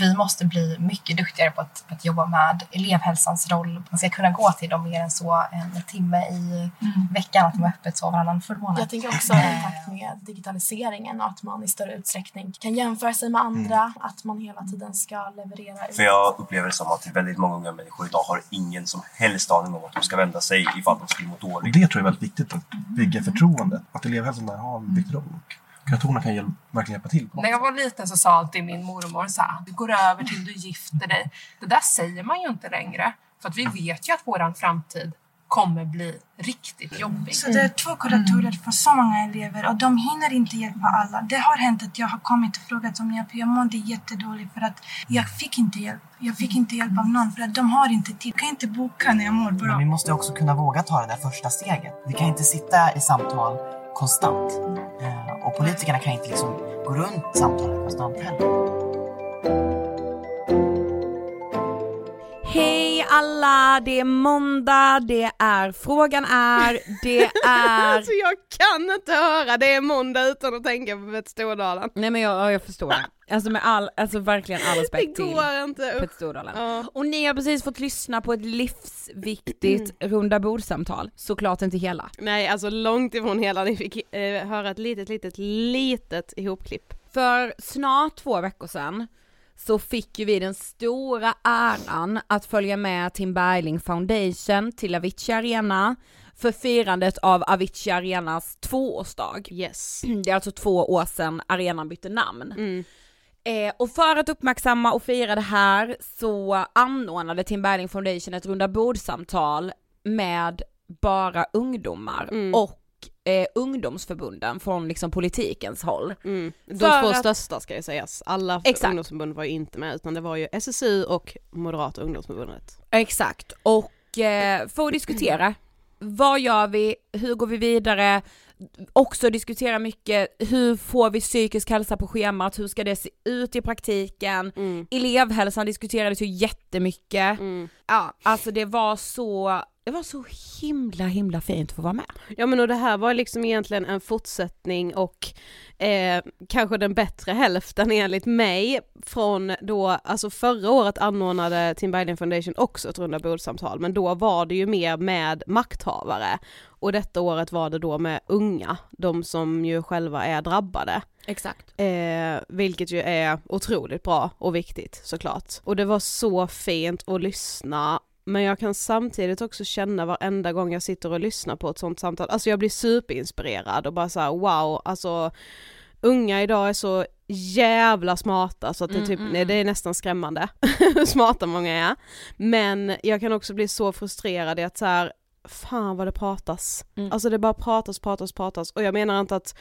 Vi måste bli mycket duktigare på att, att jobba med elevhälsans roll. Man ska kunna gå till dem mer än så en timme i veckan, att de är öppet så varannan förmån. Jag tänker också i takt med digitaliseringen och att man i större utsträckning kan jämföra sig med andra, att man hela tiden ska leverera ut. För jag upplever det som att väldigt många unga människor idag har ingen som helst aning om att de ska vända sig ifall de skulle må Och dåligt. det tror jag är väldigt viktigt, att bygga förtroende. Att elevhälsan där har en viktig roll. Och kuratorerna kan hjäl- verkligen hjälpa till. När jag var liten så sa alltid min mormor så här, du går över till du gifter dig. Det där säger man ju inte längre. För att vi vet ju att våran framtid kommer bli riktigt jobbig. Så det är två kuratorer för så många elever och de hinner inte hjälpa alla. Det har hänt att jag har kommit och frågat om hjälp. Jag mådde jättedåligt för att jag fick inte hjälp. Jag fick inte hjälp av någon för att de har inte tid. Jag kan inte boka när jag mår bra. Men vi måste också kunna våga ta det där första steget. Vi kan inte sitta i samtal konstant. Eh, och politikerna kan inte liksom gå runt samtalet konstant heller. Hej alla, det är måndag, det är Frågan är, det är... Alltså jag kan inte höra det är måndag utan att tänka på Pet Stordalen. Nej men jag, ja, jag förstår. Alltså med all, alltså verkligen all respekt till inte. Pet Stordalen. Ja. Och ni har precis fått lyssna på ett livsviktigt runda bordsamtal, såklart inte hela. Nej alltså långt ifrån hela, ni fick eh, höra ett litet, litet, litet ihopklipp. För snart två veckor sedan så fick ju vi den stora äran att följa med Tim Bergling Foundation till Avicii Arena för firandet av Avicii Arenas tvåårsdag. Yes. Det är alltså två år sedan arenan bytte namn. Mm. Eh, och för att uppmärksamma och fira det här så anordnade Tim Bergling Foundation ett runda bordsamtal med bara ungdomar Mm. och eh, ungdomsförbunden från liksom politikens håll. Mm. De två att- största ska ju sägas. Alla Exakt. ungdomsförbund var ju inte med utan det var ju SSU och Moderata ungdomsförbundet. Exakt, och eh, för att diskutera, vad gör vi, hur går vi vidare, också diskutera mycket, hur får vi psykisk hälsa på schemat, hur ska det se ut i praktiken, Mm. elevhälsan diskuterades ju jättemycket, Mm. ja alltså det var så, det var så himla himla fint att få vara med. Ja men och det här var liksom egentligen en fortsättning och eh, kanske den bättre hälften enligt mig från då, alltså förra året anordnade Tim Bergling Foundation också ett runda bordsamtal men då var det ju mer med makthavare och detta året var det då med unga, de som ju själva är drabbade. Exakt. Eh, vilket ju är otroligt bra och viktigt såklart. Och det var så fint att lyssna men jag kan samtidigt också känna varenda gång jag sitter och lyssnar på ett sånt samtal, alltså jag blir superinspirerad och bara såhär wow, alltså unga idag är så jävla smarta så att det, Mm, typ, mm, nej, det är nästan skrämmande hur smarta många är. Men jag kan också bli så frustrerad i att så här, fan vad det pratas. Mm. Alltså det bara pratas, pratas, pratas och jag menar inte att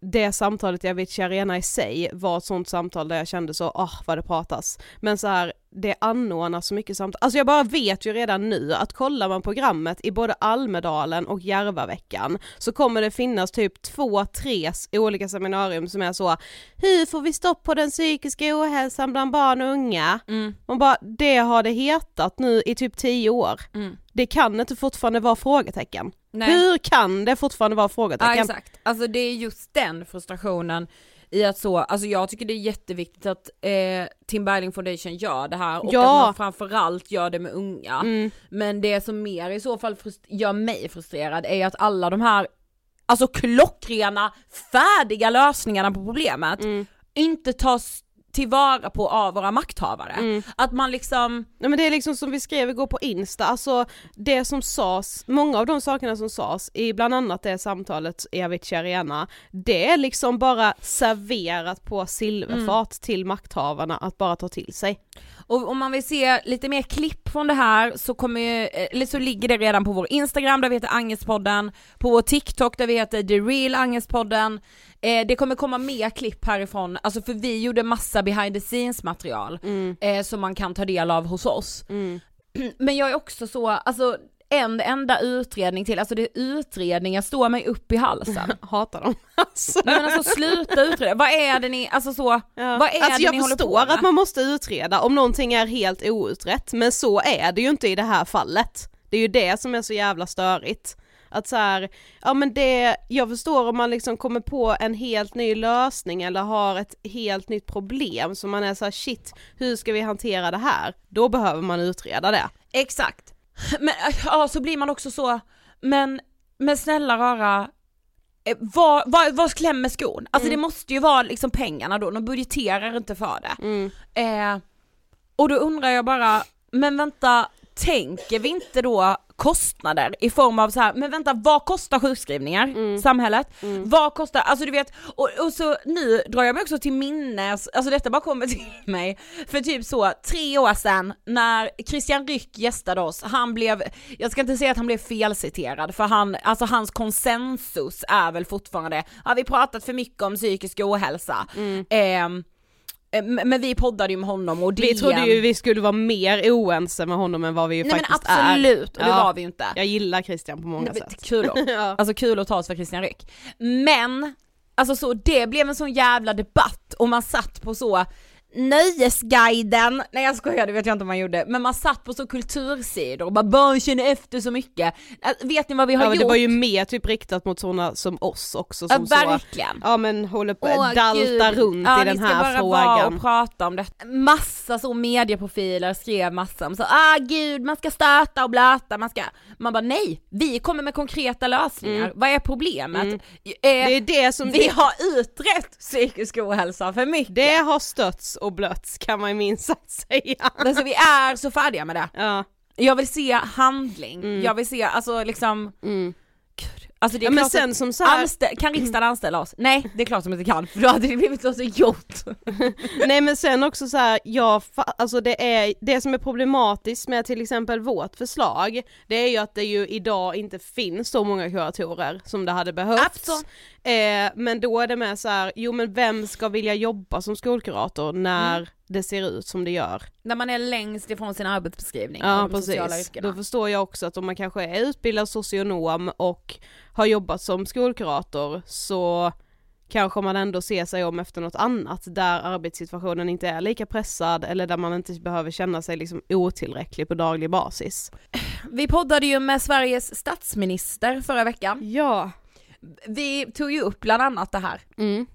det samtalet i Avicii Arena i sig var ett sånt samtal där jag kände så, ah vad det pratas. Men så här, det anordnas så mycket samtal. Alltså jag bara vet ju redan nu att kollar man programmet i både Almedalen och Järvaveckan så kommer det finnas typ två, tre olika seminarium som är så, hur får vi stopp på den psykiska ohälsan bland barn och unga? Mm. Man bara, det har det hetat nu i typ tio år. Mm. Det kan inte fortfarande vara frågetecken. Nej. Hur kan det fortfarande vara frågetecken? Ja exakt, alltså det är just den frustrationen i att så, alltså jag tycker det är jätteviktigt att eh, Tim Bergling Foundation gör det här och Ja. att man framförallt gör det med unga. Mm. Men det som mer i så fall gör mig frustrerad är att alla de här, alltså klockrena, färdiga lösningarna på problemet Mm. inte tas tillvara på av våra makthavare. Mm. Att man liksom, Nej men det är liksom som vi skrev igår på Insta, alltså det som sades, många av de sakerna som sades i bland annat det samtalet i Avicii Arena, det är liksom bara serverat på silverfat till makthavarna att bara ta till sig. Och om man vill se lite mer klipp från det här så kommer ju, eller så ligger det redan på vår Instagram där vi heter Angestpodden, på vår TikTok där vi heter The Real Angestpodden. Eh, det kommer komma mer klipp härifrån, alltså för vi gjorde massa behind the scenes material eh, som man kan ta del av hos oss. Men jag är också så, alltså en enda utredning till, alltså det är utredningar står mig upp i halsen. Hatar dem. Alltså. Nej men alltså sluta utreda, vad är det ni, alltså så, Ja. vad är alltså det jag ni håller på förstår med? att man måste utreda om någonting är helt outrett, men så är det ju inte i det här fallet. Det är ju det som är så jävla störigt. Att så här, ja men det, jag förstår om man liksom kommer på en helt ny lösning eller har ett helt nytt problem som man är så här, shit, hur ska vi hantera det här? Då behöver man utreda det. Exakt. Men ja, så blir man också så, men, men snälla rara, vad, vad, vad klämmer skon? Alltså det måste ju vara liksom pengarna då, de budgeterar inte för det. Eh, och då undrar jag bara, men vänta, tänker vi inte då kostnader i form av så här, men vänta vad kostar sjukskrivningar samhället? Vad kostar, alltså du vet, och, och så nu drar jag mig också till minnes, alltså detta bara kommer till mig, för typ så tre år sedan när Christian Ryck gästade oss, han blev, jag ska inte säga att han blev felciterad för han, alltså hans konsensus är väl fortfarande, har vi pratat för mycket om psykisk ohälsa? Ehm, eh, men vi poddade ju med honom och Vi DN trodde ju vi skulle vara mer oense med honom än vad vi ju Nej men faktiskt absolut, är. och det var vi ju inte. Jag gillar Christian på många Nej, sätt. Kul. Ja. Alltså kul att ta oss för Christian Ryck. Men, alltså så det blev en sån jävla debatt och man satt på så Nöjesguiden, nej jag skojar det vet jag inte om man gjorde, men man satt på så kultursidor och bara barn känner efter så mycket. Äh, Vet ni vad vi har ja, gjort? det var ju mer typ riktat mot sådana som oss också som Ja, så, verkligen. ja men håller på, Åh, dalta gud. runt ja, i den ni ska här bara vara frågan. och prata om det. Massa så medieprofiler skrev massa om så, ah gud man ska stöta och blöta, man ska, man bara nej, vi kommer med konkreta lösningar, Mm. vad är problemet? Mm. Eh, Det är det som vi har utrett psykisk ohälsa för mycket. Det har stötts och blötts kan man ju minst sagt säga. Alltså vi är så färdiga med det. Ja. Jag vill se handling, Mm. jag vill se, alltså liksom Mm. Alltså det är Ja, men sen som så här- anstä- kan riksdagen anställa oss? Nej, det är klart de inte kan, för då hade det blivit så gjort. Nej men sen också så här, ja, fa- alltså det är, det som är problematiskt med till exempel vårt förslag, det är ju att det ju idag inte finns så många kuratorer som det hade behövts. Absolut. Eh, men då är det med så här, jo men vem ska vilja jobba som skolkurator när Mm. Det ser ut som det gör? När man är längst ifrån sin arbetsbeskrivning Ja precis, då förstår jag också att om man kanske är utbildad socionom och har jobbat som skolkurator så kanske man ändå ser sig om efter något annat där arbetssituationen inte är lika pressad eller där man inte behöver känna sig liksom otillräcklig på daglig basis. Vi poddade ju med Sveriges statsminister förra veckan. Ja. Vi tog ju upp bland annat det här. Mm.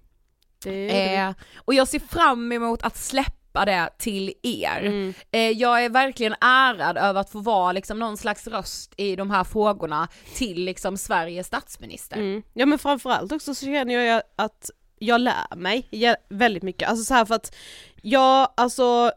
Det vi. Eh, och jag ser fram emot att släppa det till er. Mm. Eh, jag är verkligen ärad över att få vara liksom någon slags röst i de här frågorna till liksom Sveriges statsminister. Mm. Ja men framförallt också så känner jag att jag lär mig väldigt mycket, alltså så här för att jag, alltså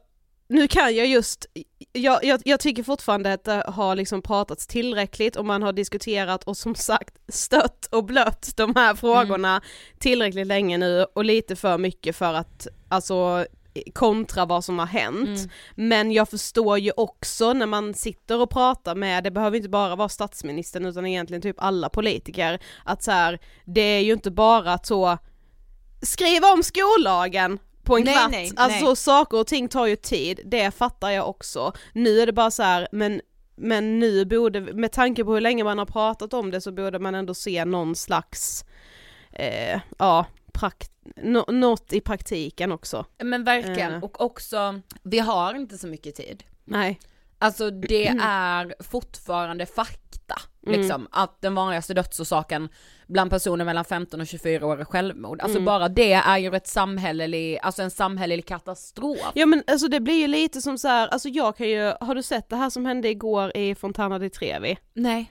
nu kan jag just jag, jag, jag tycker fortfarande att det har liksom pratats tillräckligt och man har diskuterat och som sagt stött och blött de här frågorna mm. tillräckligt länge nu och lite för mycket för att alltså kontra vad som har hänt. Mm. Men jag förstår ju också när man sitter och pratar med, det behöver inte bara vara statsministern utan egentligen typ alla politiker, att så här, det är ju inte bara att så skriva om skollagen på en nej, kvart, nej, alltså nej. saker och ting tar ju tid, det fattar jag också. Nu är det bara så här, men men nu borde, med tanke på hur länge man har pratat om det så borde man ändå se någon slags, eh, ja, prakt något i praktiken också. Men verkligen, uh. och också, vi har inte så mycket tid. Nej. Alltså det är fortfarande fakta, mm. liksom, att den vanligaste dödsorsaken bland personer mellan 15 och 24 år är självmord. Alltså mm. bara det är ju ett samhällelig, alltså en samhällelig katastrof. Ja men alltså det blir ju lite som så här, alltså jag kan ju, har du sett det här som hände igår i Fontana di Trevi? Nej.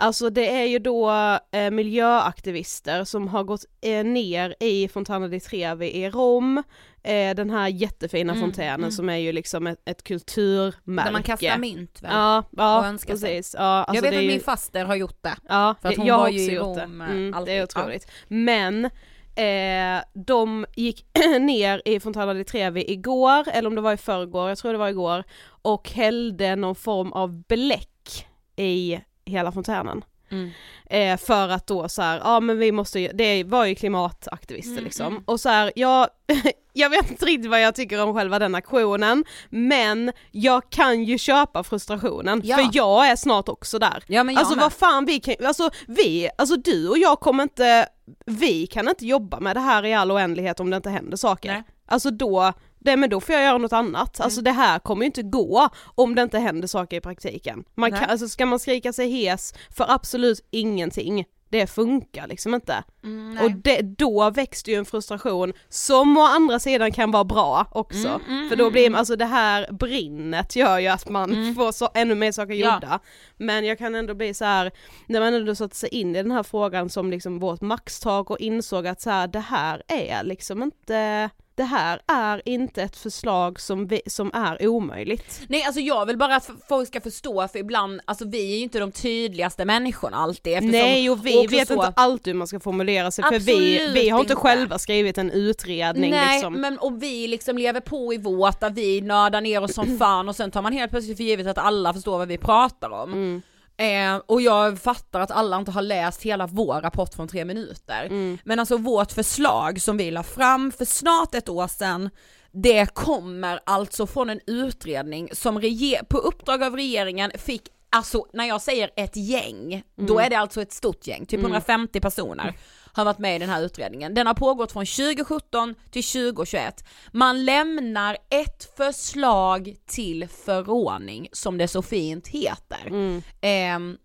Alltså det är ju då eh, miljöaktivister som har gått eh, ner i Fontana di Trevi i Rom, eh, den här jättefina mm, fontänen mm. som är ju liksom ett, ett kulturmärke. Där man kastar mynt väl? Ja, ja precis. Ja, alltså jag vet att ju... min faster har gjort det. Ja, för att hon jag var ju i Rom det. Mm, det är otroligt. Ja. Men Eh, de gick ner i Fontana di Trevi igår, eller om det var i förrgår, jag tror det var igår, och hällde någon form av bläck i hela fontänen. Mm. Eh, för att då så här, ja men vi måste ju, det var ju klimataktivister mm, liksom. Mm. Och så här, jag, jag vet inte riktigt vad jag tycker om själva den aktionen, men jag kan ju köpa frustrationen, ja. för jag är snart också där. Ja, men alltså med. vad fan vi kan, alltså vi, alltså du och jag kommer inte, vi kan inte jobba med det här i all oändlighet om det inte händer saker. Nej. Alltså då, det, men då får jag göra något annat. Mm. Alltså det här kommer ju inte gå om det inte händer saker i praktiken. Man kan, alltså ska man skrika sig hes för absolut ingenting, det funkar liksom inte. Mm, och det, då växte ju en frustration som å andra sidan kan vara bra också. Mm, mm, för då blir, mm. alltså det här brinnet gör ju att man mm. får så, ännu mer saker ja. gjorda. Men jag kan ändå bli så här när man ändå satt sig in i den här frågan som liksom vårt maxtak och insåg att så här, det här är liksom inte det här är inte ett förslag som, vi, som är omöjligt. Nej alltså jag vill bara att folk ska förstå för ibland, alltså vi är ju inte de tydligaste människorna alltid Nej och vi vet så... inte alltid hur man ska formulera sig för vi, vi har inte, inte själva skrivit en utredning Nej liksom. men och vi liksom lever på i vårt vi nördar ner oss som fan och sen tar man helt plötsligt för givet att alla förstår vad vi pratar om. Mm. Eh, och jag fattar att alla inte har läst hela vår rapport från tre minuter. Mm. Men alltså vårt förslag som vi la fram för snart ett år sedan, det kommer alltså från en utredning som på uppdrag av regeringen fick Alltså när jag säger ett gäng, mm. då är det alltså ett stort gäng, typ mm. 150 personer har varit med i den här utredningen. Den har pågått från 2017 till 2021. Man lämnar ett förslag till förordning som det så fint heter. Mm. Eh,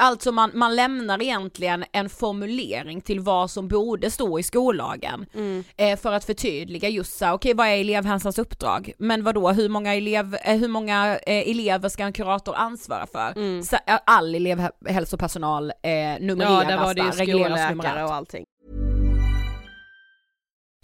Alltså man, man lämnar egentligen en formulering till vad som borde stå i skollagen mm. eh, för att förtydliga just så, okej okay, vad är elevhälsans uppdrag? Men vad då hur många, elev, eh, hur många eh, elever ska en kurator ansvara för? Mm. Så, eh, all elevhälsopersonal eh, numreras ja, där ju skolläkare och allting.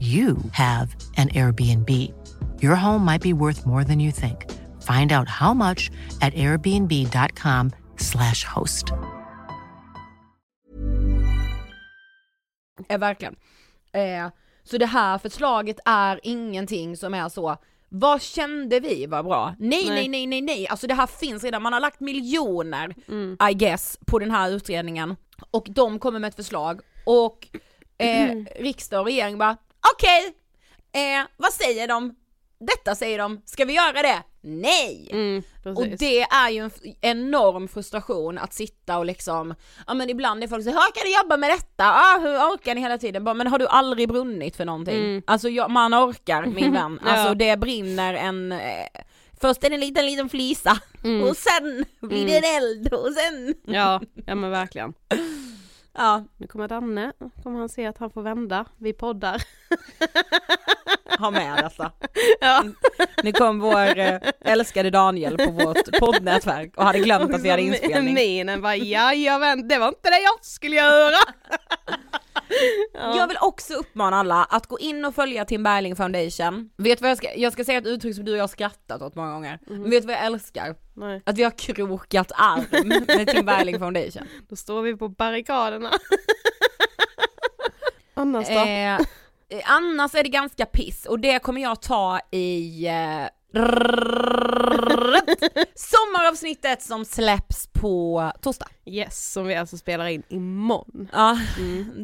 you have an Airbnb. Your home might be worth more than you think. Find out how much at airbnb.com slash host. Eh, verkligen. Eh, så det här förslaget är ingenting som är så, vad kände vi var bra? Nej, nej, Nej. nej, nej, nej, alltså det här finns redan, man har lagt miljoner, Mm. I guess, på den här utredningen och de kommer med ett förslag och eh, riksdag och regering bara, okej, eh, vad säger de? Detta säger de, ska vi göra det? Nej! Mm, och det är ju en enorm frustration att sitta och liksom, ja men ibland är folk så hur kan du jobba med detta? Ah, hur orkar ni hela tiden? Bara, men har du aldrig brunnit för någonting? Mm. Alltså jag, man orkar min vän, Ja. alltså det brinner en eh, Först är det en liten liten flisa Mm. och sen blir det en eld och sen Ja, ja men verkligen. Ja. Nu kommer Danne, kommer han se att han får vända, vi poddar. Ha med detta. Ja. Nu kom vår eh, älskade Daniel på vårt poddnätverk och hade glömt att vi hade inspelning. Minen bara, jajamän, det var inte det jag skulle göra. Jag vill också uppmana alla att gå in och följa Tim Bergling Foundation. Vet vad jag ska, jag ska säga ett uttryck som du och jag har skrattat åt många gånger. Men vet du vad jag älskar? Mm. Nej. Att vi har krokat arm med Tim Bergling Foundation. Då står vi på barrikaderna. Annars då? Eh, eh, annars är det ganska piss och det kommer jag ta i eh, sommaravsnittet som släpps på torsdag. Yes, som vi alltså spelar in imorgon. Ja,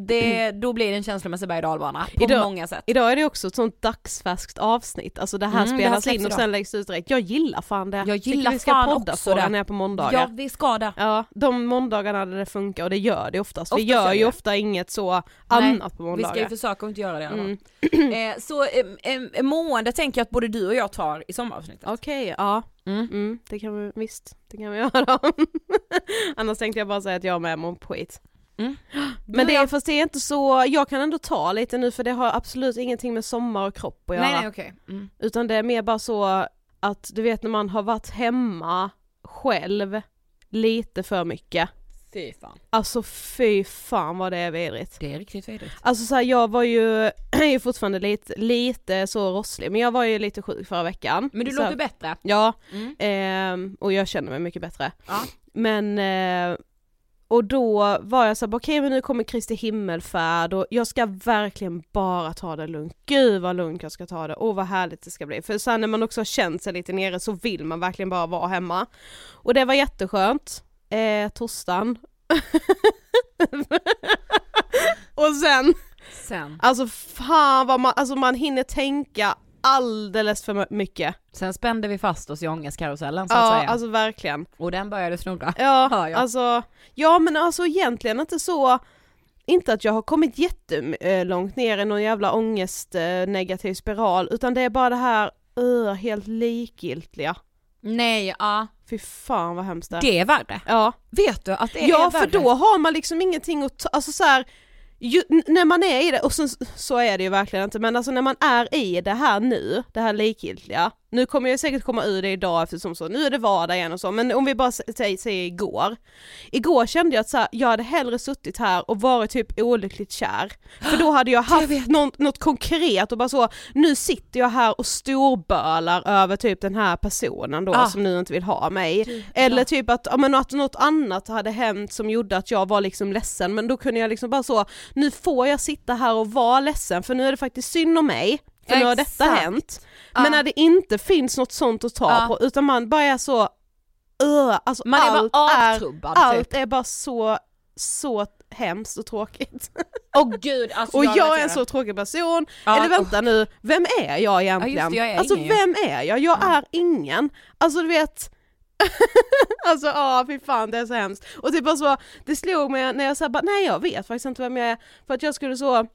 det, då blir det en känslomässig berg och på Idag- många sätt. Idag är det också ett sånt dagsfärskt avsnitt, alltså det här Mm, det här spelas in och idag. sen läggs det ut direkt. Jag gillar fan det. Jag gillar vi ska fan podda också på det. den här på måndagar. Ja, vi ska det. Ja, de måndagarna där det funkar och det gör det oftast. Oftast vi gör ju ofta inget så Nej, annat på Vi måndagar. ska ju försöka att inte göra det. Mm. eh, Så eh, eh, mående tänker jag att både du och jag tar i sommaravsnittet. Okej, ja. Mm. det kan vi, visst, det kan vi göra. Annars tänkte jag bara säga att jag är med mår skit. Mm. Men det, är, fast det är inte så, jag kan ändå ta lite nu för det har absolut ingenting med sommar och kropp att göra. Nej, nej, okej. Mm. Utan det är mer bara så att du vet när man har varit hemma själv lite för mycket. Fy fan. Alltså fy fan vad det är vidrigt. Det är riktigt vidrigt. Alltså så här, jag var ju, är ju fortfarande lite, lite så rosslig men jag var ju lite sjuk förra veckan. Men du så låter bättre. Ja, Mm. ehm, och jag känner mig mycket bättre. Ja. Men, eh, och då var jag så här, okej men nu kommer Kristi himmelfärd och jag ska verkligen bara ta det lugnt. Gud vad lugnt jag ska ta det, och vad härligt det ska bli. För sen när man också har känt sig lite nere så vill man verkligen bara vara hemma. Och det var jätteskönt. Eh, torsdagen. och sen Sen. Alltså fan vad man, alltså man hinner tänka alldeles för mycket. Sen spände vi fast oss i ångestkarusellen så att Ja, säga. alltså verkligen. Och den började snurra. Ja, jag. alltså, ja men alltså egentligen inte så, inte att jag har kommit jättelångt ner i någon jävla ångest negativ spiral, utan det är bara det här, uh, helt likgiltiga. Nej, ja. Fy fan vad hemskt det är. Det är värre. Ja. Vet du att det Ja är för värre? då har man liksom ingenting att ta, alltså så här, ju, när man är i det, och så, så är det ju verkligen inte, men alltså när man är i det här nu, det här likgiltiga, nu kommer jag säkert komma ur det idag eftersom så, nu är det vardag igen och så, men om vi bara sä- säger, säger igår, igår kände jag att så här, jag hade hellre suttit här och varit typ olyckligt kär, för då hade jag haft något, något konkret och bara så, nu sitter jag här och storbölar över typ den här personen då Ah. som nu inte vill ha mig, eller typ att, ja, men att något annat hade hänt som gjorde att jag var liksom ledsen men då kunde jag liksom bara så, nu får jag sitta här och vara ledsen för nu är det faktiskt synd om mig, för nu har detta hänt. Ja. Men när det inte finns något sånt att ta Ja. på utan man bara är så, uh, alltså Man är allt är, avtrubbad, allt typ. är bara så, så hemskt och tråkigt. Åh gud, alltså och jag, är relaterar. en så tråkig person, Ja, eller vänta nu, vem är jag egentligen? Ja, det, jag är alltså ingen vem är jag? Jag är ingen. Alltså du vet, alltså ja fy fan det är så hemskt. Och typ bara så, det slog mig när jag sa nej jag vet faktiskt inte vem jag är, för att jag skulle så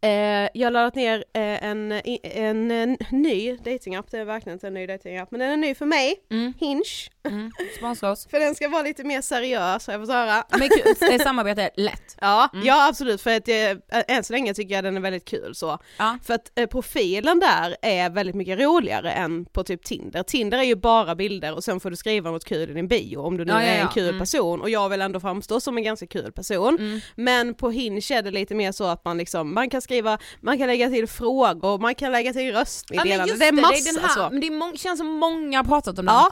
Eh, jag har laddat ner eh, en, en, en ny datingapp, det är verkligen inte en ny datingapp men den är ny för mig, Hinge. Mm. Sponsra oss. För den ska vara lite mer seriös har jag fått höra. Men kul, det samarbete är lätt. Ja, ja absolut för att eh, än så länge tycker jag den är väldigt kul så. För att eh, profilen där är väldigt mycket roligare än på typ Tinder. Tinder är ju bara bilder och sen får du skriva något kul i din bio om du nu Ja, ja, är en ja. kul Mm. person och jag vill ändå framstå som en ganska kul person. Men på Hinge är det lite mer så att man liksom, man kan skriva, man kan lägga till frågor, man kan lägga till Ja, röstmeddelanden, just det är det, massa det är här, så. men det mång- känns som många har pratat om den. Ja.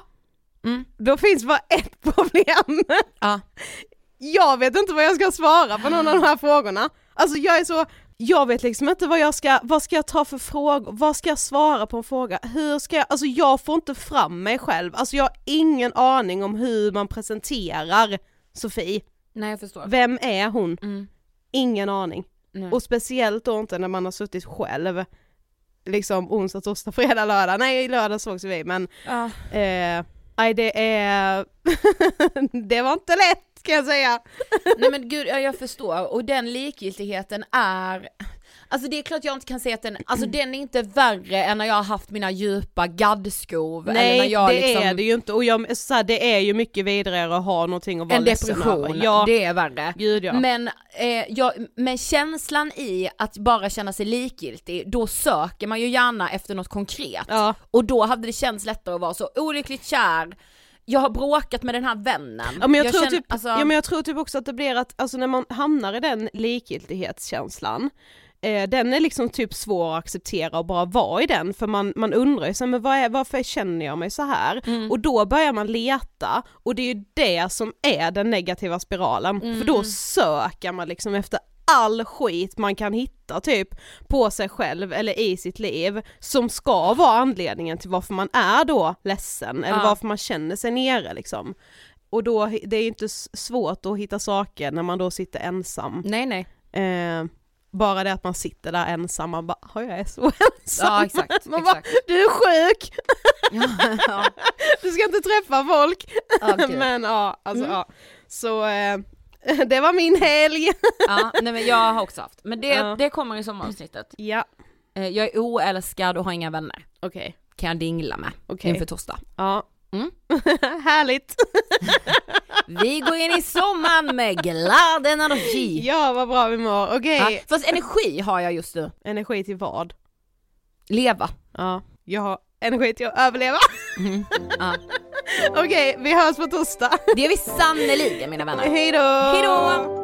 Mm. Då finns bara ett problem. Ja. Jag vet inte vad jag ska svara på någon av de här frågorna. Alltså jag är så, jag vet liksom inte vad jag ska, vad ska jag ta för frågor, vad ska jag svara på en fråga, hur ska jag, alltså jag får inte fram mig själv, alltså jag har ingen aning om hur man presenterar Sofie. Nej jag förstår. Vem är hon? Mm. Ingen aning. Nej. Och speciellt då inte när man har suttit själv, liksom onsdag, torsdag, fredag, lördag, nej i lördag sågs vi men Ja. eh, nej det är, det var inte lätt kan jag säga. Nej men gud, ja, jag förstår. Och den likgiltigheten är, alltså det är klart jag inte kan säga att den, alltså den är inte värre än när jag har haft mina djupa gaddskov. eller när Nej jag det liksom, är det ju inte och jag, så här, det är ju mycket vidare att ha någonting att vara en depression, över. Ja, det är värre. Gud, ja. Men, eh, ja, men känslan i att bara känna sig likgiltig, då söker man ju gärna efter något konkret. Och då hade det känts lättare att vara så olyckligt kär, jag har bråkat med den här vännen. Ja men jag, tror känner- typ, alltså- ja men jag tror typ också att det blir att, alltså när man hamnar i den likgiltighetskänslan eh, den är liksom typ svår att acceptera och bara vara i den för man, man undrar ju så här, men vad är, varför känner jag mig så här? Mm. Och då börjar man leta och det är ju det som är den negativa spiralen för Mm. då söker man liksom efter all skit man kan hitta typ på sig själv eller i sitt liv som ska vara anledningen till varför man är då ledsen eller Ja. varför man känner sig nere liksom. Och då, det är ju inte svårt att hitta saker när man då sitter ensam. Nej nej. Eh, bara det att man sitter där ensam, man bara "Ja, jag är så ensam. Ja exakt, man exakt. bara, du är sjuk! ja. Du ska inte träffa folk! Ja, gud. Men ja, alltså Mm. ja. Så eh, det var min helg. Ja, nej men jag har också haft, men det, Ja. det kommer i sommaravsnittet. Ja. Eh, Jag är oälskad och har inga vänner. Okej. Kan jag dingla med Okej. inför torsdag. Ja. Mm. Härligt! Vi går in i sommaren med glad energi. Ja vad bra vi mår, okej. Ja, fast energi har jag just nu. Energi till vad? Leva. Ja, jag har energi till att överleva. Mm. Ja. Okej, vi hörs på torsdag. Det gör vi sannerligen mina vänner. Hej då!